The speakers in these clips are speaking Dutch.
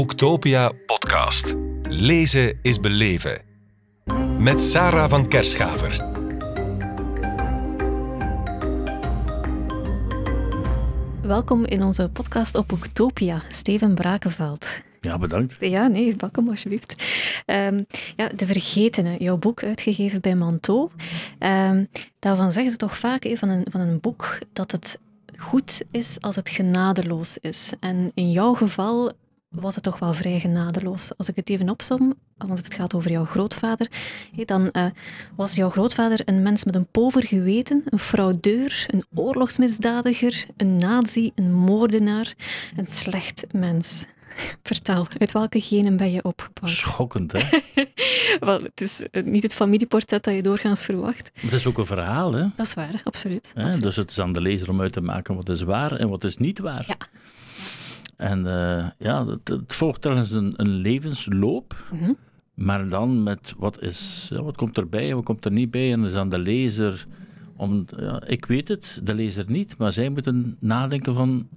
Boektopia podcast. Lezen is beleven. Met Sarah van Kerschaver. Welkom in onze podcast op Boektopia, Steven Brakenveld. Ja, bedankt. Ja, nee, welkom alsjeblieft. Um, ja, De Vergetene, jouw boek uitgegeven bij Manteau. Um, daarvan zeggen ze toch vaak van, een, van een boek dat het goed is als het genadeloos is. En in jouw geval was het toch wel vrij genadeloos. Als ik het even opsom, want het gaat over jouw grootvader, dan uh, was jouw grootvader een mens met een pover geweten, een fraudeur, een oorlogsmisdadiger, een nazi, een moordenaar, een slecht mens. Vertel, uit welke genen ben je opgebouwd? Schokkend, hè? Wel, het is eh, niet het familieportret dat je doorgaans verwacht. het is ook een verhaal, hè? Dat is waar, absoluut, absoluut. Dus het is aan de lezer om uit te maken wat is waar en wat is niet waar. Ja. En uh, ja, het, het, volgt trouwens een, een levensloop, mm -hmm. maar dan met wat, is, ja, wat komt erbij en wat komt er niet bij. En is aan de lezer, om, ja, ik weet het, de lezer niet, maar zij moeten nadenken van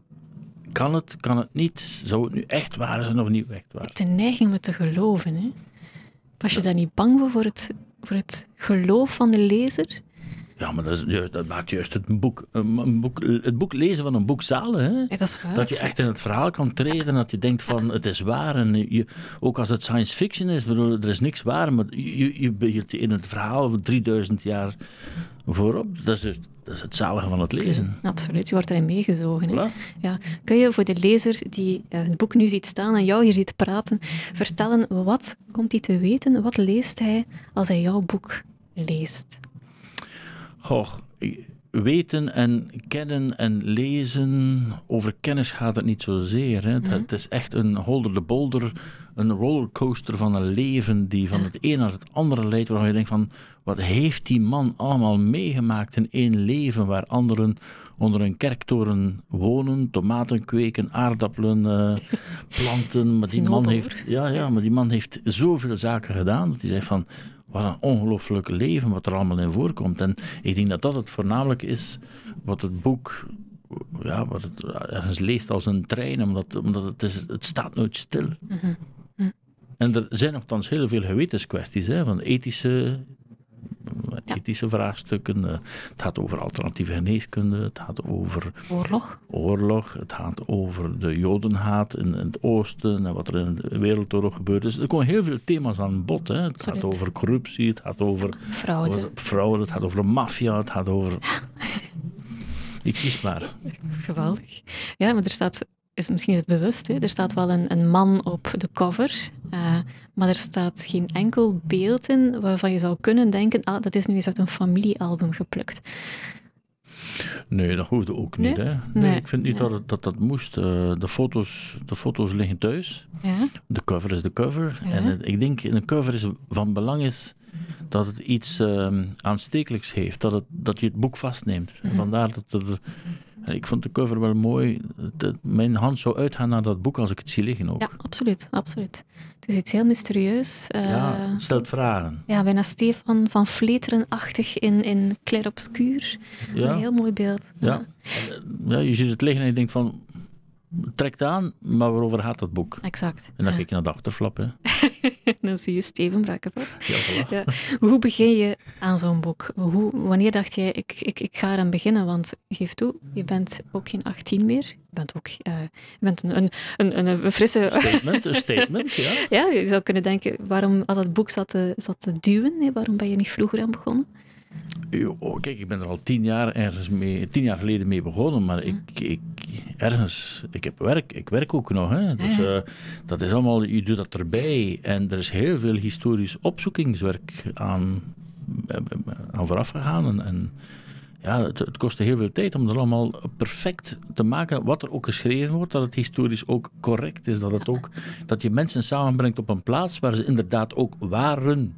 kan het, kan het niet? Zou het nu echt waar zijn of niet echt waar? De neiging om te geloven, hè? Was je daar niet bang voor, voor het, voor het geloof van de lezer? Ja, maar dat, is, dat maakt juist het boek, een boek, het boek lezen van een boek zalen. Hè? Ja, dat, is waar, dat je echt in het verhaal kan treden, dat je denkt van het is waar. En je, ook als het science fiction is, bedoel, er is niks waar, maar je, je bent in het verhaal van 3000 jaar voorop. Dat is, dat is het zalige van het lezen. Absoluut, je wordt erin meegezogen. Voilà. Ja. Kun je voor de lezer die uh, het boek nu ziet staan en jou hier ziet praten, vertellen wat komt hij te weten? Wat leest hij als hij jouw boek leest? Goh, weten en kennen en lezen, over kennis gaat het niet zozeer. Hè. Het, Mhm. het is echt een holder de bolder, een rollercoaster van een leven die van het een naar het andere leidt, waarvan je denkt van, wat heeft die man allemaal meegemaakt in één leven, waar anderen onder een kerktoren wonen, tomaten kweken, aardappelen uh, planten, maar die man heeft, ja, ja, maar die man heeft zoveel zaken gedaan, dat hij zegt van, wat een ongelooflijk leven wat er allemaal in voorkomt. En ik denk dat dat het voornamelijk is wat het boek, ja, wat het ergens leest als een trein, omdat, omdat het, is, het staat nooit stil. Mm -hmm. Mm. En er zijn nogthans heel veel gewetenskwesties, hè, van ethische, ja. ethische vraagstukken. Het gaat over alternatieve geneeskunde, het gaat over oorlog. oorlog, het gaat over de jodenhaat in, in het oosten en wat er in de wereldoorlog gebeurt. Dus er komen heel veel thema's aan bod. Hè. Het Absoluut. gaat over corruptie, het gaat over fraude, over fraude het gaat over maffia, het gaat over... Ik kies maar. Geweldig. Ja, maar er staat is, misschien is het bewust, hè? er staat wel een, een, man op de cover, uh, maar er staat geen enkel beeld in waarvan je zou kunnen denken, ah, dat is nu eens uit een familiealbum geplukt. Nee, dat hoefde ook niet. Nee? Hè? Nee, Nee, ik vind niet nee. dat, dat dat moest. Uh, de, foto's, de foto's liggen thuis. Ja? De cover is de cover. Ja. En het, ik denk in een cover is van belang is dat het iets uh, aanstekelijks heeft. Dat, het, dat je het boek vastneemt. Mhm. En vandaar dat er... Ik vond de cover wel mooi. De, mijn hand zou uitgaan naar dat boek als ik het zie liggen ook. Ja, absoluut, absoluut. Het is iets heel mysterieus. Uh, ja, het stelt vragen. Ja, bijna Stefan van Vleteren-achtig in, in Clair Obscuur. Ja. Een heel mooi beeld. Ja. ja, je ziet het liggen en je denkt van... Trekt aan, maar waarover gaat dat boek? Exact. En dan ja. kijk je naar de achterflap, hè. dan zie je Steven Brakenveld. Ja, voilà. Ja. Hoe begin je aan zo'n boek? Hoe, wanneer dacht jij, ik, ik, ik ga eraan beginnen? Want geef toe, je bent ook geen 18 meer. Je bent ook uh, je bent een, een, een, een frisse... Statement, een statement, ja. Ja, je zou kunnen denken, waarom als het boek zat te, zat te duwen, nee, waarom ben je niet vroeger aan begonnen? Oh, kijk, ik ben er al tien jaar, ergens mee, tien jaar geleden mee begonnen, maar ik, ik, ergens, ik heb werk, ik werk ook nog. Hè. Dus uh, dat is allemaal, je doet dat erbij. En er is heel veel historisch opzoekingswerk aan, aan vooraf gegaan. En, en ja, het, het kostte heel veel tijd om dat allemaal perfect te maken, wat er ook geschreven wordt, dat het historisch ook correct is, dat, het ook, dat je mensen samenbrengt op een plaats waar ze inderdaad ook waren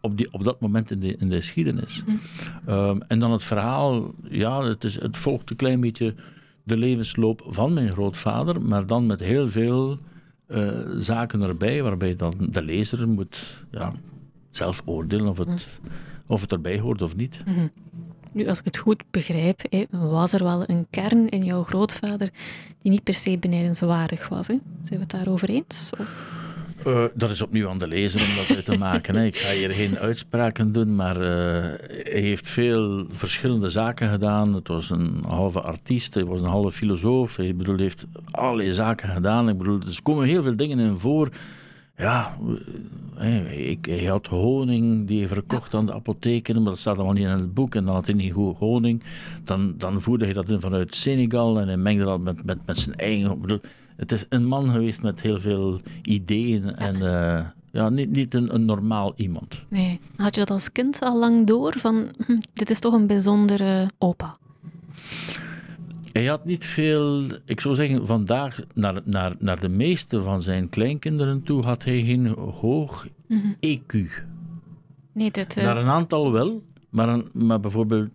op, die, op dat moment in de, in de geschiedenis. Hm. Um, en dan het verhaal, ja, het, is, het volgt een klein beetje de levensloop van mijn grootvader, maar dan met heel veel uh, zaken erbij, waarbij dan de lezer moet ja, zelf oordelen of het, Hm. of het erbij hoort of niet. Mm -hmm. Nu, als ik het goed begrijp, was er wel een kern in jouw grootvader die niet per se benijdenswaardig was. Hè? Zijn we het daarover eens? Of? Uh, dat is opnieuw aan de lezer om dat uit te maken. Hè. Ik ga hier geen uitspraken doen, maar uh, hij heeft veel verschillende zaken gedaan. Het was een halve artiest, hij was een halve filosoof. Hij bedoel, heeft allerlei zaken gedaan. Ik bedoel, er komen heel veel dingen in voor. Ja, ik, hij had honing die hij verkocht aan de apotheken, maar dat staat allemaal niet in het boek. En dan had hij niet goed honing. Dan, dan voerde hij dat in vanuit Senegal en hij mengde dat met, met, met zijn eigen. Bedoel, het is een man geweest met heel veel ideeën en uh, ja, niet, niet een, een, normaal iemand. Nee. Had je dat als kind al lang door van hm, dit is toch een bijzondere opa? Hij had niet veel, ik zou zeggen, vandaag naar, naar, naar de meeste van zijn kleinkinderen toe had hij geen hoog mm -hmm. EQ. Nee, dat, uh... Naar een aantal wel, maar, een, maar bijvoorbeeld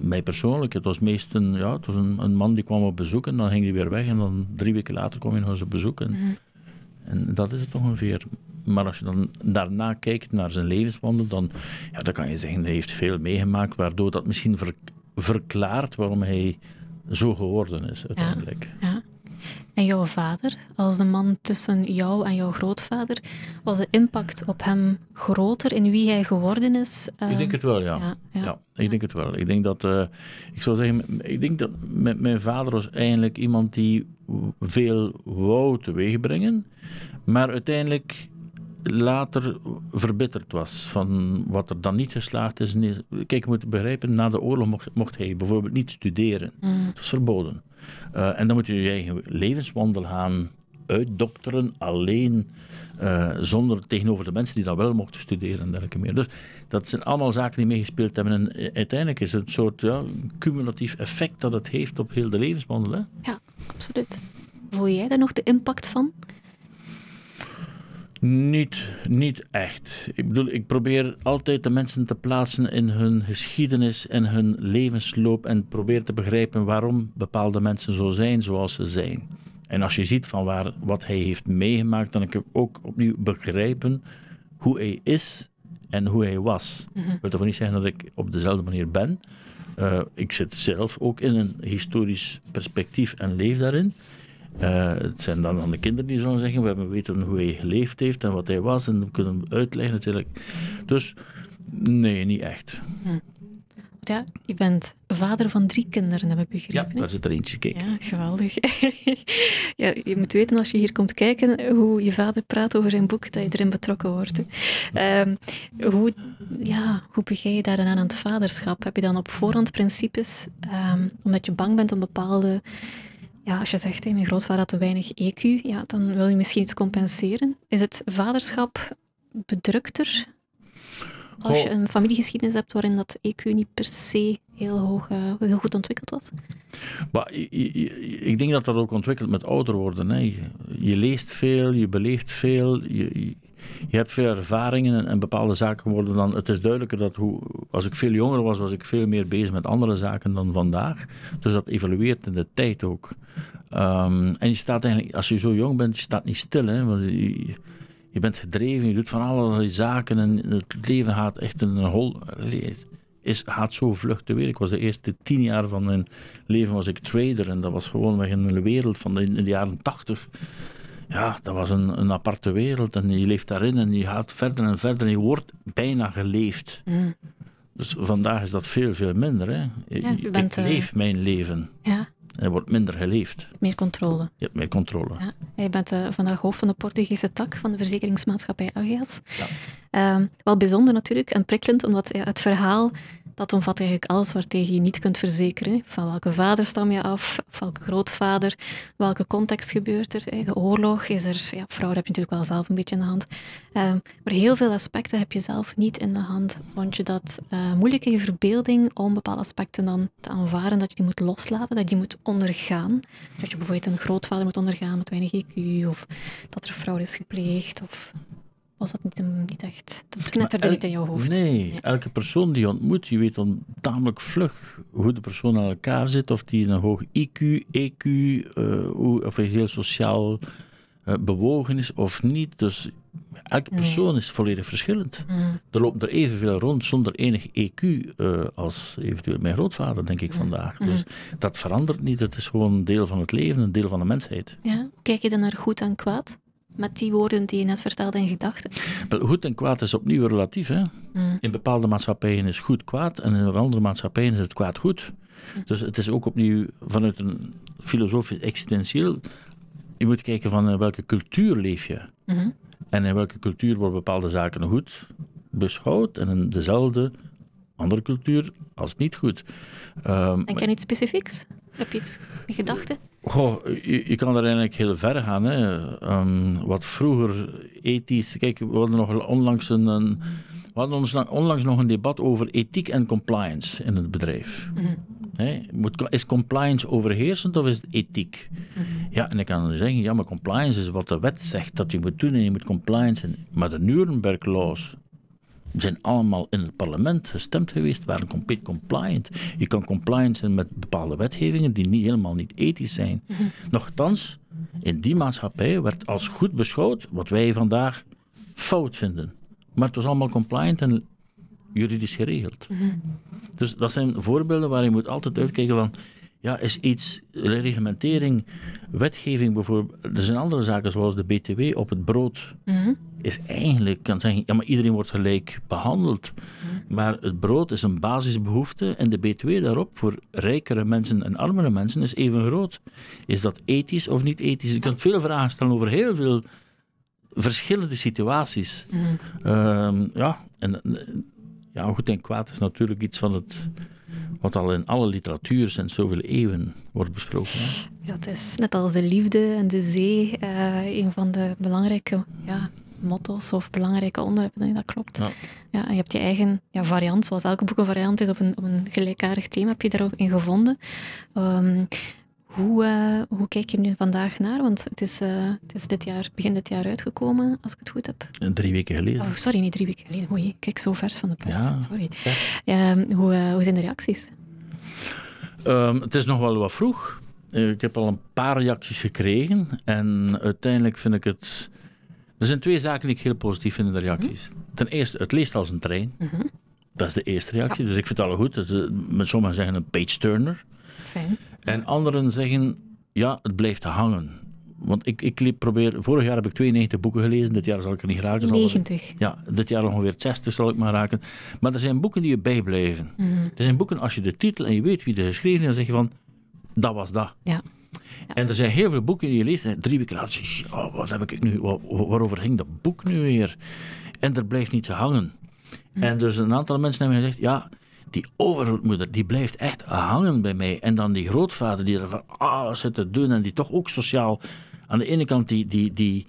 mij persoonlijk, het was meest een, ja, het was een, een, man die kwam op bezoek en dan ging hij weer weg en dan drie weken later kwam hij nog eens op bezoek. En, mm. en dat is het ongeveer. Maar als je dan daarna kijkt naar zijn levenswandel, dan, ja, dan kan je zeggen, hij heeft veel meegemaakt, waardoor dat misschien ver, verklaart waarom hij zo geworden is uiteindelijk. Ja, ja. En jouw vader, als de man tussen jou en jouw grootvader, was de impact op hem groter in wie hij geworden is? Uh, ik denk het wel, ja. ja, ja. ik denk het wel. Ik denk dat, uh, ik zou zeggen, ik denk dat mijn vader was eigenlijk iemand die veel wou teweegbrengen, maar uiteindelijk later verbitterd was van wat er dan niet geslaagd is. Kijk, je moet begrijpen, na de oorlog mocht, mocht hij bijvoorbeeld niet studeren. Mm. Dat was verboden. Uh, en dan moet je je eigen levenswandel gaan uitdokteren, alleen, uh, zonder tegenover de mensen die dan wel mochten studeren en dergelijke meer. Dus dat zijn allemaal zaken die meegespeeld hebben. En eh, uiteindelijk is het een soort ja, cumulatief effect dat het heeft op heel de levenswandel. Hè? Ja, absoluut. Voel jij daar nog de impact van? Niet, niet echt. Ik bedoel, ik probeer altijd de mensen te plaatsen in hun geschiedenis en hun levensloop en probeer te begrijpen waarom bepaalde mensen zo zijn zoals ze zijn. En als je ziet van waar, wat hij heeft meegemaakt, dan kan ik ook opnieuw begrijpen hoe hij is en hoe hij was. Mm -hmm. Ik wil niet zeggen dat ik op dezelfde manier ben. Uh, ik zit zelf ook in een historisch perspectief en leef daarin. Uh, het zijn dan, dan de kinderen die zullen zeggen: We hebben weten hoe hij geleefd heeft en wat hij was, en we kunnen hem uitleggen natuurlijk. Dus nee, niet echt. Hm. Ja, je bent vader van drie kinderen, heb ik begrepen. Ja, daar zit er eentje, kijk. Ja, geweldig. ja, je moet weten als je hier komt kijken hoe je vader praat over zijn boek, dat je erin betrokken wordt. Um, hoe, ja, hoe begin je daar dan aan het vaderschap? Heb je dan op voorhand principes, um, omdat je bang bent om bepaalde ja, als je zegt, mijn grootvader had te weinig EQ, ja, dan wil je misschien iets compenseren. Is het vaderschap bedrukter als je een familiegeschiedenis hebt waarin dat EQ niet per se heel, hoog, uh, heel goed ontwikkeld was? Maar, ik denk dat dat ook ontwikkelt met ouder worden. Hè. Je leest veel, je beleeft veel, je, je hebt veel ervaringen en, bepaalde zaken worden dan. Het is duidelijker dat hoe, als ik veel jonger was, was ik veel meer bezig met andere zaken dan vandaag. Dus dat evolueert in de tijd ook. Um, en je staat eigenlijk, als je zo jong bent, je staat niet stil. Hè, want je, je bent gedreven, je doet van allerlei zaken en het leven gaat echt een hol. Is, gaat zo vlug te weer. Ik was de eerste tien jaar van mijn leven was ik trader en dat was gewoon weg in een wereld van de, in de jaren tachtig ja, dat was een, een aparte wereld en je leeft daarin en je gaat verder en verder en je wordt bijna geleefd. Mm. Dus vandaag is dat veel, veel minder. Hè. Ja, ik bent, leef uh, mijn leven. Ja. En er wordt minder geleefd. Meer controle. Je hebt meer controle. Ja. Je bent uh, vandaag hoofd van de Portugese tak van de verzekeringsmaatschappij Ageas. Ja. Um, wel bijzonder natuurlijk en prikkelend, omdat ja, het verhaal dat omvat eigenlijk alles waartegen je niet kunt verzekeren. Van welke vader stam je af, welke grootvader, welke context gebeurt er. De oorlog is er, ja, vrouwen heb je natuurlijk wel zelf een beetje in de hand. Um, maar heel veel aspecten heb je zelf niet in de hand. Vond je dat uh, moeilijk in je verbeelding om bepaalde aspecten dan te aanvaarden, dat je die moet loslaten, dat je die moet ondergaan? Dat je bijvoorbeeld een grootvader moet ondergaan met weinig IQ, of dat er fraude is gepleegd, of was dat niet, niet echt... Dat knetterde niet in jouw hoofd. Nee, elke persoon die je ontmoet, je weet dan tamelijk vlug hoe de persoon aan elkaar zit, of die een hoog IQ, EQ, uh, of hij heel sociaal uh, bewogen is of niet. Dus Elke persoon is volledig verschillend. Mm. Er lopen er evenveel rond zonder enig EQ eh, als eventueel mijn grootvader, denk ik vandaag. Dus dat verandert niet. Het is gewoon een deel van het leven, een deel van de mensheid. Ja, hoe kijk je dan naar goed en kwaad? Met die woorden die je net vertelde in gedachten. Wel, Goed en kwaad is opnieuw relatief. Hè? Mm. In bepaalde maatschappijen is goed kwaad en in andere maatschappijen is het kwaad goed. Dus het is ook opnieuw vanuit een filosofisch existentieel. Je moet kijken van in welke cultuur leef je. Mhm. En in welke cultuur worden bepaalde zaken goed beschouwd en in dezelfde andere cultuur als niet goed. Ehm, Denk je aan iets specifieks? Heb je iets in gedachten? Goh, je, je kan er eigenlijk heel ver gaan. Hè. Ehm, wat vroeger ethisch... Kijk, we hadden nog onlangs een... een we hadden ons onlangs nog een debat over ethiek en compliance in het bedrijf. Mhm. Moet- is compliance overheersend of is het ethiek? Ja, en ik kan dan zeggen, ja, maar compliance is wat de wet zegt dat je moet doen en je moet compliance. Maar de Nuremberg laws zijn allemaal in het parlement gestemd geweest, waren compleet compliant. Je kan compliant zijn met bepaalde wetgevingen die niet, helemaal niet ethisch zijn. Nochtans, in die maatschappij werd als goed beschouwd wat wij vandaag fout vinden. Maar het was allemaal compliant en juridisch geregeld. Dus dat zijn voorbeelden waar je moet altijd uitkijken van, ja, is iets, reglementering, wetgeving bijvoorbeeld, er zijn andere zaken zoals de BTW op het brood, Mhm. is eigenlijk, kan zeggen, ja, maar iedereen wordt gelijk behandeld. Maar het brood is een basisbehoefte en de BTW daarop voor rijkere mensen en armere mensen is even groot. Is dat ethisch of niet ethisch? Je kunt veel vragen stellen over heel veel verschillende situaties. Ehm, ja, en eh, ja, goed en kwaad is natuurlijk iets van het, wat al in alle literatuur sinds zoveel eeuwen wordt besproken. Hè. Dat is net als de liefde en de zee eh, een van de belangrijke ja, motto's of belangrijke onderwerpen. Nee, dat klopt. Ja. Ja, en je hebt je eigen ja, variant, zoals elke boek een variant is op een, op een gelijkaardig thema, heb je daar ook in gevonden. Ehm, hoe, eh, hoe kijk je nu vandaag naar? Want het is, eh, het is dit jaar, begin dit jaar uitgekomen, als ik het goed heb. En Drie weken geleden. Oh, sorry, niet drie weken geleden. Oei, kijk zo vers van de pers. Ja, sorry. vers. Ehm, hoe, eh, hoe zijn de reacties? Ehm, het is nog wel wat vroeg. Eh, ik heb al een paar reacties gekregen. En uiteindelijk vind ik het. Er zijn twee zaken die ik heel positief vind in de reacties. Ten eerste, het leest als een trein. Mhm. Dat is de eerste reactie. Dus ik vind het al goed. Eh, met sommigen zeggen een page-turner. Fijn. En anderen zeggen, ja, het blijft hangen. Want ik, ik liep- probeer... Vorig jaar heb ik 92 boeken gelezen. Dit jaar zal ik er niet raken. Zal ik- 90. ja, dit jaar ongeveer 60 zal ik maar raken. Maar er zijn boeken die je bijblijven. Mhm. Er zijn boeken, als je de titel en je weet wie er geschreven heeft, dan zeg je van, dat was dat. Ja. En er zijn heel veel boeken die je leest en drie weken later oh, wat heb ik nu, wa- wa- waarover ging dat boek nu weer? En er blijft niets hangen. En dus een aantal mensen hebben gezegd, ja, die overgrootmoeder, die blijft echt hangen bij mij. En dan die grootvader die er van alles zit te doen en die toch ook sociaal, aan de ene kant die, die, die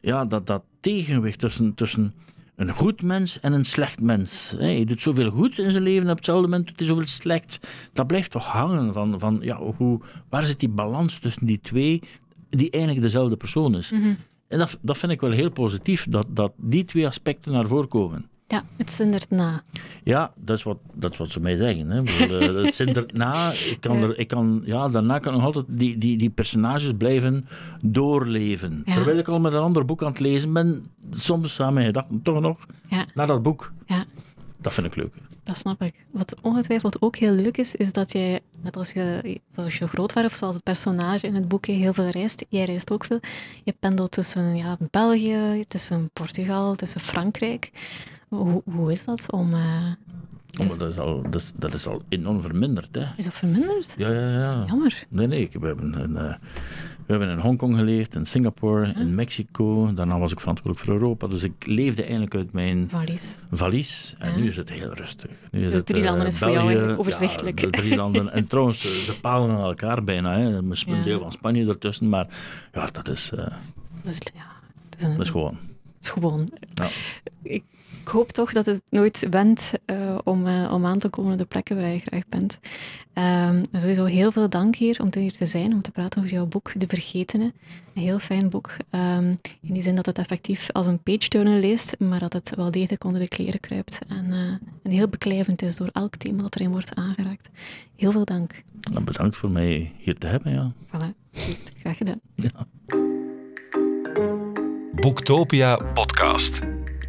ja, dat, dat tegenwicht tussen, tussen een goed mens en een slecht mens. Hè. Je doet zoveel goed in zijn leven en op hetzelfde moment doet hij zoveel slechts. Dat blijft toch hangen van, van ja, hoe, waar zit die balans tussen die twee, die eigenlijk dezelfde persoon is. En dat, dat vind ik wel heel positief, dat, dat die twee aspecten naar voren komen. Ja, het zindert na. Ja, dat is wat, dat is wat ze mij zeggen. Hè. Bedoel, eh, het zit erna, ik kan er, ik kan, ja, daarna kan ik nog altijd die, die, die personages blijven doorleven. Ja. Terwijl ik al met een ander boek aan het lezen ben, soms aan mijn gedachten toch nog Ja, naar dat boek. ja. Dat vind ik leuk. Dat snap ik. Wat ongetwijfeld ook heel leuk is, is dat jij, net als je, zoals je grootvader of zoals het personage in het boekje heel veel reist, jij reist ook veel. Je pendelt tussen ja, België, tussen Portugal, tussen Frankrijk. Hoe, hoe is dat om... eh, dat, is al, dat, is, dat is al enorm verminderd. Hè. is dat verminderd? Ja, ja, ja. Jammer. Nee, nee. Ik, we, hebben in, eh, we hebben in Hongkong geleefd, in Singapore, in Mexico. Daarna was ik verantwoordelijk voor Europa. Dus ik leefde eigenlijk uit mijn Valies. valies. En Ja. nu is het heel rustig. Nu is Dus het, drie landen eh, is voor jou overzichtelijk. Ja, de drie landen. En trouwens, ze palen aan elkaar bijna. Hè. Er is een deel van Spanje ertussen. Maar ja, dat is, Dat is, ja, dat is, een, dat is gewoon... het is gewoon. Ja. Ik hoop toch dat het nooit wendt eh, om, eh, om aan te komen op de plekken waar je graag bent. Ehm, sowieso heel veel dank hier om hier te zijn, om te praten over jouw boek De Vergetene. Een heel fijn boek. Ehm, in die zin dat het effectief als een page-turner leest, maar dat het wel degelijk onder de kleren kruipt. En, eh, en heel beklijvend is door elk thema dat erin wordt aangeraakt. Heel veel dank. Nou, bedankt voor mij hier te hebben. Ja. Voilà. Goed, graag gedaan. Ja. Boektopia podcast.